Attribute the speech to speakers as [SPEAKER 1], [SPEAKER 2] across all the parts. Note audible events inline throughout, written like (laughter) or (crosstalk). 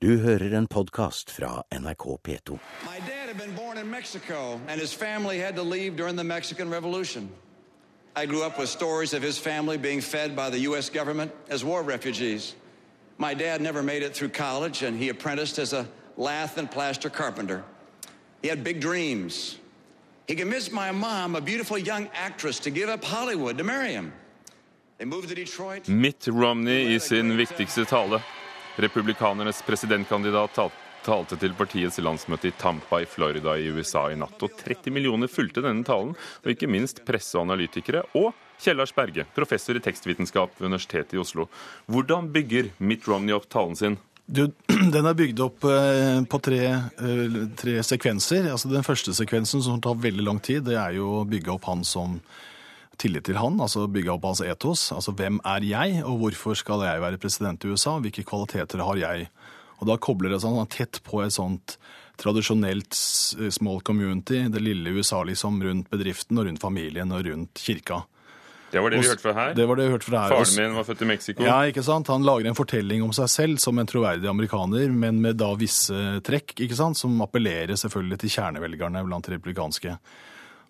[SPEAKER 1] Du hører en podkast fra NRK P2.
[SPEAKER 2] My dad had been born in Mexico, and his family had to leave during the Mexican Revolution. I grew up with stories of his family being fed by the U.S. government as war refugees. My dad never made it through college, and he apprenticed as a lath and plaster carpenter. He had big dreams. He convinced my mom, a beautiful young actress, to give up Hollywood to marry him. They moved to Detroit.
[SPEAKER 3] Mitt Romney i sin viktigste tale. Republikanernes presidentkandidat talte til partiets landsmøte i Tampa i Florida i USA i natt. Og 30 millioner fulgte denne talen, og ikke minst presse og analytikere. Og Kjell Lars Berge, professor i tekstvitenskap ved Universitetet i Oslo. Hvordan bygger Mitt Romney opp talen sin?
[SPEAKER 4] Du, (clears throat) den er bygd opp eh, på tre, eh, tre sekvenser. Altså Den første sekvensen, som tar veldig lang tid, det er jo å bygge opp han som tillit til han, altså bygge opp hans etos. Altså hvem er jeg, og hvorfor skal jeg være president i USA? Hvilke kvaliteter har jeg? Og da kobler det seg tett på et sånt tradisjonelt small community, det lille USA liksom, rundt bedriften og rundt familien og rundt kirka.
[SPEAKER 3] Det var det vi hørte fra her.
[SPEAKER 4] Det var det vi hørte fra her.
[SPEAKER 3] Faren min var født i Mexico.
[SPEAKER 4] Ja, ikke sant? Han lager en fortelling om seg selv som en troverdig amerikaner, men med da visse trekk, ikke sant? som appellerer selvfølgelig til kjernevelgerne blant de republikanske.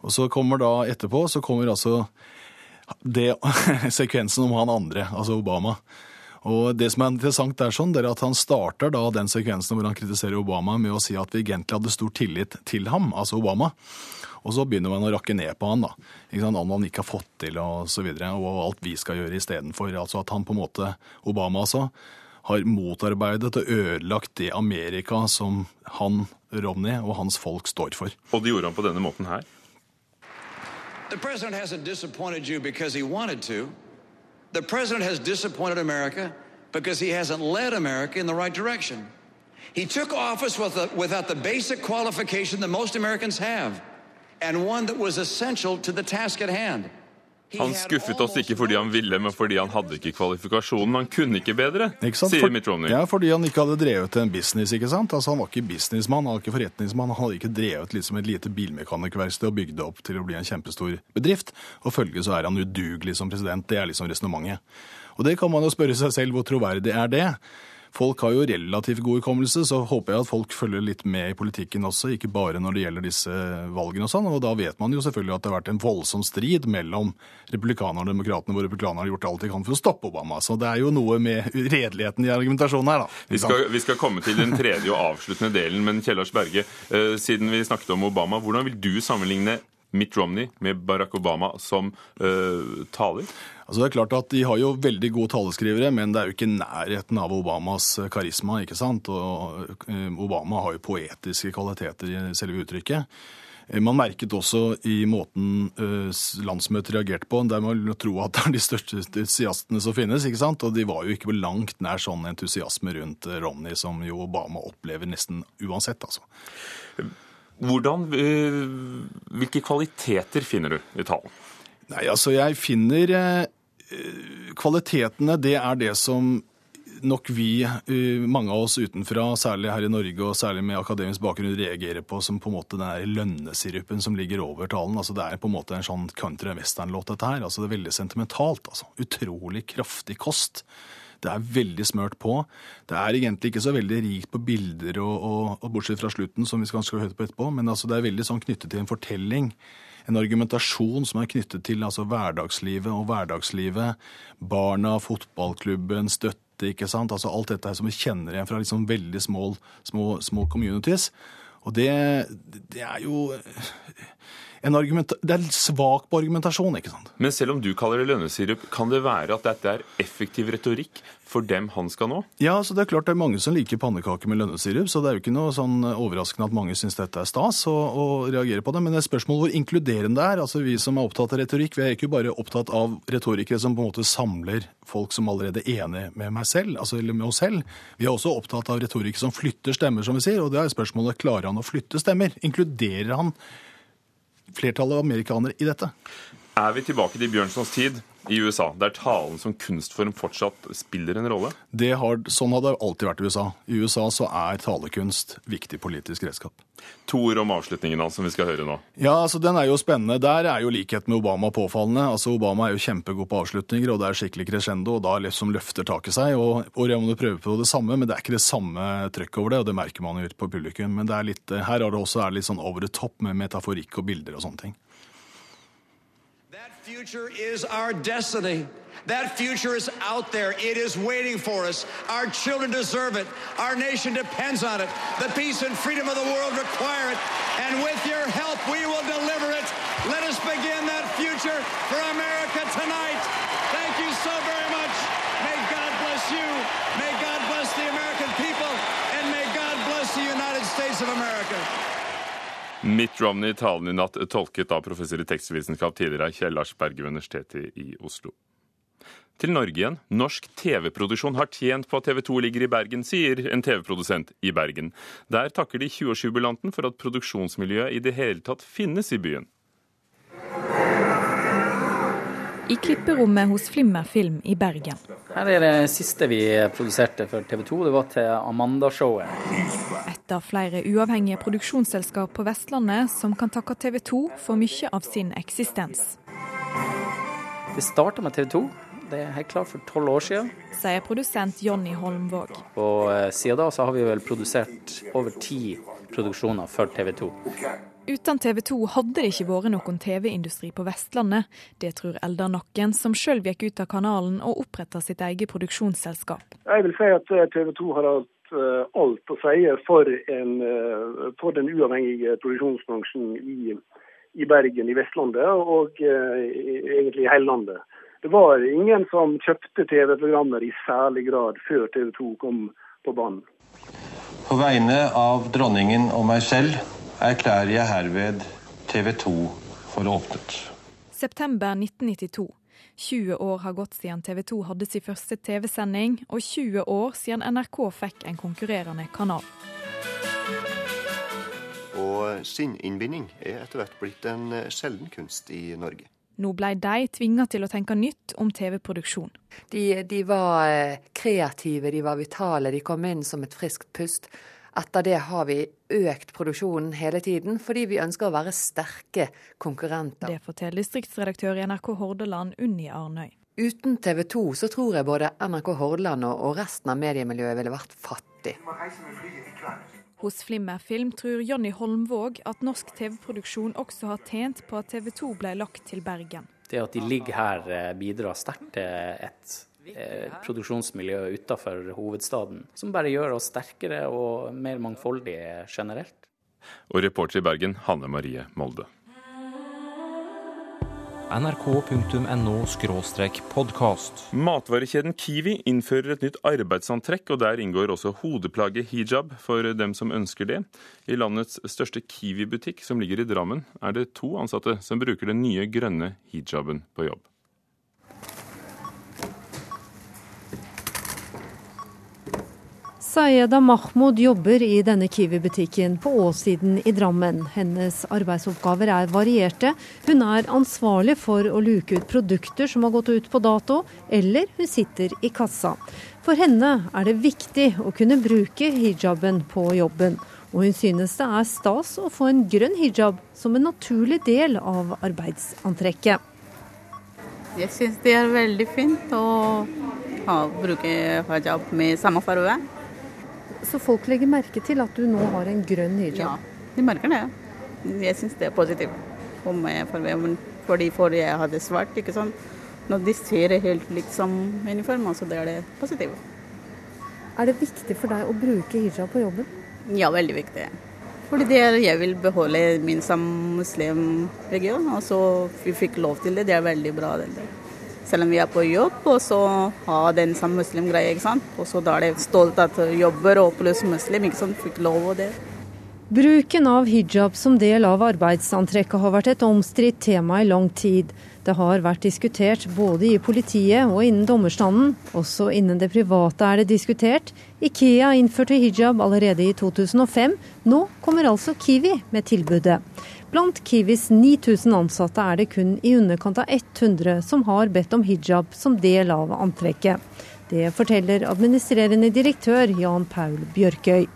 [SPEAKER 4] Og så kommer da etterpå, så kommer altså det, (laughs) sekvensen om han andre, altså Obama. Og det som er interessant er sånn, det er at han starter da den sekvensen hvor han kritiserer Obama med å si at vi egentlig hadde stor tillit til ham, altså Obama. Og så begynner man å rakke ned på han, da. Ikke sant? Om han ikke har fått til, og så videre. Og alt vi skal gjøre istedenfor. Altså at han på en måte, Obama altså, har motarbeidet og ødelagt det Amerika som han, Romney, og hans folk står for.
[SPEAKER 3] Og det gjorde han på denne måten her.
[SPEAKER 2] The president hasn't disappointed you because he wanted to. The president has disappointed America because he hasn't led America in the right direction. He took office with a, without the basic qualification that most Americans have, and one that was essential to the task at hand.
[SPEAKER 3] Han skuffet oss ikke fordi han ville, men fordi han hadde ikke kvalifikasjonen. Han kunne ikke bedre,
[SPEAKER 4] Ikke
[SPEAKER 3] sier Mitt Romney.
[SPEAKER 4] Ja, fordi han ikke hadde drevet en business, ikke sant? Altså Han var ikke businessmann, han var ikke forretningsmann. Han hadde ikke drevet liksom et lite bilmekanikerverksted og bygd det opp til å bli en kjempestor bedrift. Og følge så er han udugelig som president. Det er liksom resonnementet. Og det kan man jo spørre seg selv, hvor troverdig er det? Folk har jo relativt god hukommelse, så håper jeg at folk følger litt med i politikken også, ikke bare når det gjelder disse valgene og sånn. Og da vet man jo selvfølgelig at det har vært en voldsom strid mellom republikanerne og demokratene, hvor republikanerne har gjort alt de kan for å stoppe Obama. Så det er jo noe med redeligheten i argumentasjonen her, da.
[SPEAKER 3] Vi skal, vi skal komme til den tredje og avsluttende delen, men Kjellars Berge, eh, siden vi snakket om Obama, hvordan vil du sammenligne Mitt Romney med Barack Obama som uh, taler?
[SPEAKER 4] Altså det er klart at De har jo veldig gode taleskrivere, men det er jo ikke nærheten av Obamas karisma. ikke sant? Og eh, Obama har jo poetiske kvaliteter i selve uttrykket. Eh, Man merket også i måten eh, landsmøtet reagerte på, der man vil tro at det er de største entusiastene som finnes. ikke sant? Og de var jo ikke på langt nær sånn entusiasme rundt eh, Romney som jo Obama opplever nesten uansett. altså.
[SPEAKER 3] Hvordan, eh, hvilke kvaliteter finner du i talen?
[SPEAKER 4] Nei, altså jeg finner eh, kvalitetene, det er det som nok vi, eh, mange av oss utenfra, særlig her i Norge og særlig med akademisk bakgrunn, reagerer på som på en måte den lønnesirupen som ligger over talen. Altså Det er på en måte en sånn country western-låt, dette her. Altså Det er veldig sentimentalt. altså. Utrolig kraftig kost. Det er veldig smørt på. Det er egentlig ikke så veldig rikt på bilder, og, og, og bortsett fra slutten, som vi skal, høre på etterpå, men altså det er veldig sånn knyttet til en fortelling. En argumentasjon som er knyttet til altså hverdagslivet og hverdagslivet. Barna, fotballklubben, støtte, ikke sant. Altså alt dette som vi kjenner igjen fra liksom veldig små, små, små communities. Og det, det er jo Det er svak på argumentasjon, ikke sant.
[SPEAKER 3] Men selv om du kaller det lønnesirup, kan det være at dette er effektiv retorikk for dem han skal nå?
[SPEAKER 4] Ja, så det er klart det er mange som liker pannekaker med lønnesirup, så det er jo ikke noe sånn overraskende at mange syns dette er stas og, og reagerer på det. Men det er spørsmål hvor inkluderende det er. Altså Vi som er opptatt av retorikk, vi er ikke bare opptatt av retorikere som på en måte samler folk som allerede er enige med meg selv, altså eller med oss selv. Vi er også opptatt av retorikere som flytter stemmer, som vi sier. Og det er spørsmålet klarer han å flytte stemmer. Inkluderer han flertallet av amerikanere i dette?
[SPEAKER 3] Er vi tilbake til Bjørnsons tid? I USA, der talen som kunstform fortsatt spiller en rolle?
[SPEAKER 4] Har, sånn har det alltid vært i USA. I USA så er talekunst viktig politisk redskap.
[SPEAKER 3] To ord om avslutningen hans, som vi skal høre nå.
[SPEAKER 4] Ja, altså Den er jo spennende. Der er jo likhet med Obama påfallende. Altså Obama er jo kjempegod på avslutninger, og det er skikkelig crescendo, og da liksom løfter taket seg. Og, og Raymond prøver på det samme, men det er ikke det samme trøkket over det, og det merker man jo på publikum. Men det er litt, her er det også er litt sånn over the top med metaforikk og bilder og sånne ting.
[SPEAKER 2] Future is our destiny. That future is out there. It is waiting for us. Our children deserve it. Our nation depends on it. The peace and freedom of the world require it. And with your help, we will deliver it. Let us begin that future for America tonight.
[SPEAKER 3] Mitt Romney talen i natt tolket av professor i tekstvitenskap tidligere Kjell Lars Berge ved Universitetet i Oslo. Til Norge igjen. Norsk TV-produksjon har tjent på at TV 2 ligger i Bergen, sier en TV-produsent i Bergen. Der takker de 20-årsjubilanten for at produksjonsmiljøet i det hele tatt finnes i byen.
[SPEAKER 5] I klipperommet hos Flimmer Film i Bergen.
[SPEAKER 6] Her er det siste vi produserte for TV 2. Det var til Amanda-showet.
[SPEAKER 5] Et av flere uavhengige produksjonsselskap på Vestlandet som kan takke TV 2 for mye av sin eksistens.
[SPEAKER 6] Det starta med TV 2. Det er helt klart for tolv år siden.
[SPEAKER 5] Sier produsent Jonny Holmvåg.
[SPEAKER 6] Og eh, siden da så har vi vel produsert over ti produksjoner for TV 2.
[SPEAKER 5] Uten TV 2 hadde det ikke vært noen TV-industri på Vestlandet. Det tror Eldar Nokken, som sjøl gikk ut av kanalen og oppretta sitt eget produksjonsselskap.
[SPEAKER 7] Jeg vil si at TV 2 har hatt eh, alt å si for, en, eh, for den uavhengige produksjonsbransjen i, i, Bergen, i Vestlandet og egentlig i hele landet. Det var ingen som kjøpte TV-programmer i særlig grad før TV 2 kom på banen.
[SPEAKER 8] På vegne av dronningen og meg selv erklærer jeg herved TV 2 for åpnet.
[SPEAKER 5] September 1992. 20 år har gått siden TV 2 hadde sin første TV-sending, og 20 år siden NRK fikk en konkurrerende kanal.
[SPEAKER 9] Og sinninnbinding er etter hvert blitt en sjelden kunst i Norge.
[SPEAKER 5] Nå ble de tvinga til å tenke nytt om TV-produksjon.
[SPEAKER 10] De, de, var eh, kreative, de var vitale, de kom inn som et friskt pust. Etter det har vi økt produksjonen hele tiden, fordi vi ønsker å være sterke konkurrenter.
[SPEAKER 5] Det forteller distriktsredaktør i NRK Hordaland, Unni Arnøy.
[SPEAKER 10] Uten TV 2 så tror jeg både NRK Hordaland og resten av mediemiljøet ville vært fattig.
[SPEAKER 5] Hos Flimmer Film tror Jonny Holmvåg at norsk TV-produksjon også har tjent på at TV 2 ble lagt til Bergen.
[SPEAKER 6] Det at de ligger her eh, bidrar sterkt til et produksjonsmiljø utenfor hovedstaden, som bare gjør oss sterkere og mer mangfoldige generelt.
[SPEAKER 3] Og reporter i Bergen, Hanne Marie Molde
[SPEAKER 11] nrk.no podkast.
[SPEAKER 3] Matvarekjeden Kiwi innfører et nytt arbeidsantrekk, og der inngår også hodeplagget hijab for dem som ønsker det. I landets største Kiwi-butikk, som ligger i Drammen, er det to ansatte som bruker den nye grønne hijaben på jobb.
[SPEAKER 12] Sayeda Mahmoud jobber i denne Kiwi-butikken på Åssiden i Drammen. Hennes arbeidsoppgaver er varierte. Hun er ansvarlig for å luke ut produkter som har gått ut på dato, eller hun sitter i kassa. For henne er det viktig å kunne bruke hijaben på jobben. Og hun synes det er stas å få en grønn hijab som en naturlig del av arbeidsantrekket.
[SPEAKER 13] Jeg syns det er veldig fint å bruke hijab med samme farge.
[SPEAKER 12] Så folk legger merke til at du nå har en grønn hijab?
[SPEAKER 13] Ja, de merker det. Jeg syns det er positivt for meg, fordi forrige jeg hadde svart. ikke sant? Når de ser det helt likt som uniform, så det er det positivt.
[SPEAKER 12] Er det viktig for deg å bruke hijab på jobben?
[SPEAKER 13] Ja, veldig viktig. Fordi det er, jeg vil beholde min som muslimregion, og så vi fikk lov til det. Det er veldig bra. det der selv om vi er på jobb, og så ha den samme muslimgreia. ikke sant? Og så da er det stolt at jobber og pluss muslim ikke sant? fikk lov av det.
[SPEAKER 12] Bruken av hijab som del av arbeidsantrekket har vært et omstridt tema i lang tid. Det har vært diskutert både i politiet og innen dommerstanden. Også innen det private er det diskutert. Ikea innførte hijab allerede i 2005. Nå kommer altså Kiwi med tilbudet. Blant Kiwis 9000 ansatte er det kun i underkant av 100 som har bedt om hijab som del av antrekket. Det forteller administrerende direktør Jan Paul Bjørkøy.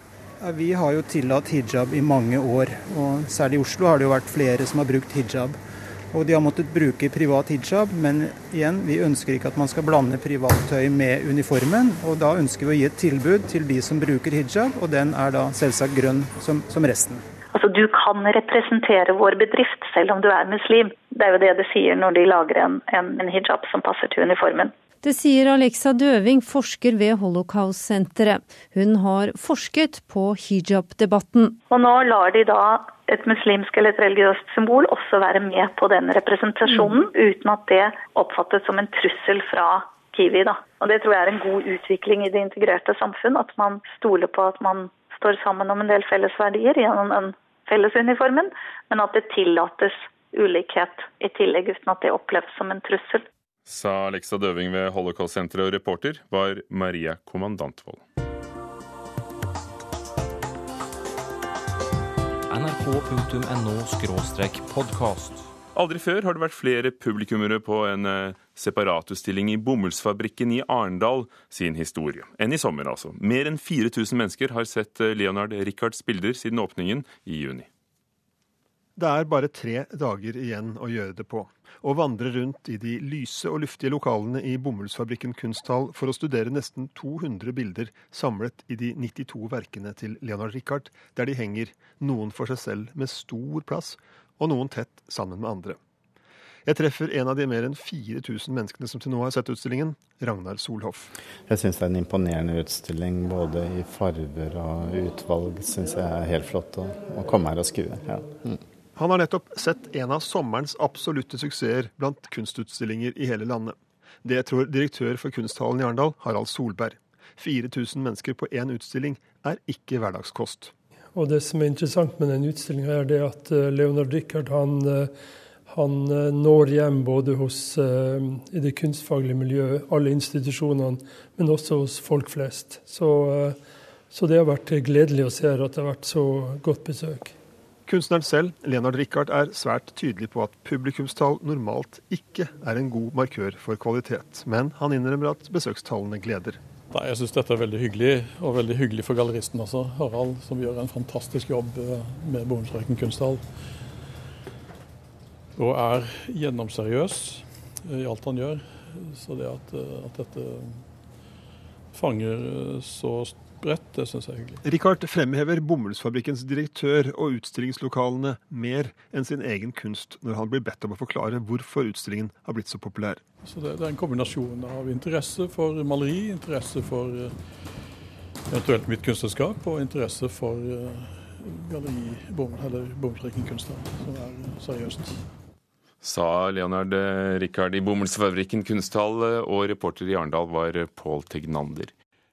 [SPEAKER 14] Vi har jo tillatt hijab i mange år, og særlig i Oslo har det jo vært flere som har brukt hijab. Og de har måttet bruke privat hijab, men igjen, vi ønsker ikke at man skal blande privattøy med uniformen. Og da ønsker vi å gi et tilbud til de som bruker hijab, og den er da selvsagt grønn som, som resten.
[SPEAKER 15] Altså Du kan representere vår bedrift selv om du er muslim. Det er jo det det sier når de lager en, en, en hijab som passer til uniformen.
[SPEAKER 12] Det sier Alexa Døving, forsker ved Holocaust-senteret. Hun har forsket på hijab-debatten.
[SPEAKER 15] Og nå lar de da et muslimsk eller et religiøst symbol også være med på den representasjonen, mm. uten at det oppfattes som en trussel fra Kiwi. Da. Og Det tror jeg er en god utvikling i det integrerte samfunn, at man stoler på at man står sammen om en del felles verdier gjennom den fellesuniformen, men at det tillates ulikhet i tillegg, uten at det oppleves som en trussel.
[SPEAKER 3] Sa Alexa Døving ved Holocaust-senteret, og reporter var Maria Kommandantvold.
[SPEAKER 11] nrk.no podkast.
[SPEAKER 3] Aldri før har det vært flere publikummere på en eh, separatutstilling i Bomullsfabrikken i Arendal sin historie, enn i sommer, altså. Mer enn 4000 mennesker har sett eh, Leonard Richards bilder siden åpningen i juni.
[SPEAKER 16] Det er bare tre dager igjen å gjøre det på. Å vandre rundt i de lyse og luftige lokalene i Bomullsfabrikken kunsthall for å studere nesten 200 bilder samlet i de 92 verkene til Leonard Richard, der de henger, noen for seg selv med stor plass, og noen tett sammen med andre. Jeg treffer en av de mer enn 4000 menneskene som til nå har sett utstillingen, Ragnar Solhoff.
[SPEAKER 17] Jeg syns det er en imponerende utstilling, både i farver og utvalg. Syns jeg er helt flott å, å komme her og skue. Ja. Mm.
[SPEAKER 16] Han har nettopp sett en av sommerens absolutte suksesser blant kunstutstillinger i hele landet. Det tror direktør for Kunsthallen i Arendal, Harald Solberg. 4000 mennesker på én utstilling er ikke hverdagskost.
[SPEAKER 18] Og Det som er interessant med den utstillinga, er det at eh, Leonard Richard han, eh, han eh, når hjem både hos, i det kunstfaglige miljøet, alle institusjonene, men også hos folk flest. Så, så det har vært gledelig å se at det har vært så godt besøk.
[SPEAKER 16] Kunstneren selv, Leonard Richard, er svært tydelig på at publikumstall normalt ikke er en god markør for kvalitet, men han innrømmer at besøkstallene gleder.
[SPEAKER 19] Nei, Jeg syns dette er veldig hyggelig, og veldig hyggelig for galleristen også, Harald, som gjør en fantastisk jobb eh, med Bommelsrøyken kunsthall. Og er gjennomseriøs eh, i alt han gjør. Så det at, eh, at dette fanger så bredt. Det syns jeg er hyggelig.
[SPEAKER 16] Richard fremhever Bomullsfabrikkens direktør og utstillingslokalene mer enn sin egen kunst når han blir bedt om å forklare hvorfor utstillingen har blitt så populær.
[SPEAKER 19] Så det, det er en kombinasjon av interesse for maleri, interesse for uh, eventuelt mitt kunstnerskap og interesse for galleri, bom, eller Bomullsfabrikken kunsthall, som er seriøst.
[SPEAKER 3] Sa Leonard Rikard i Bomullsfabrikken kunsthall, og reporter i Arendal var Pål Tegnander.